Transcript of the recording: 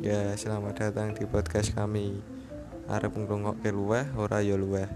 Ya, selamat datang di podcast kami. Arep ngrungokke luweh ora ya luweh.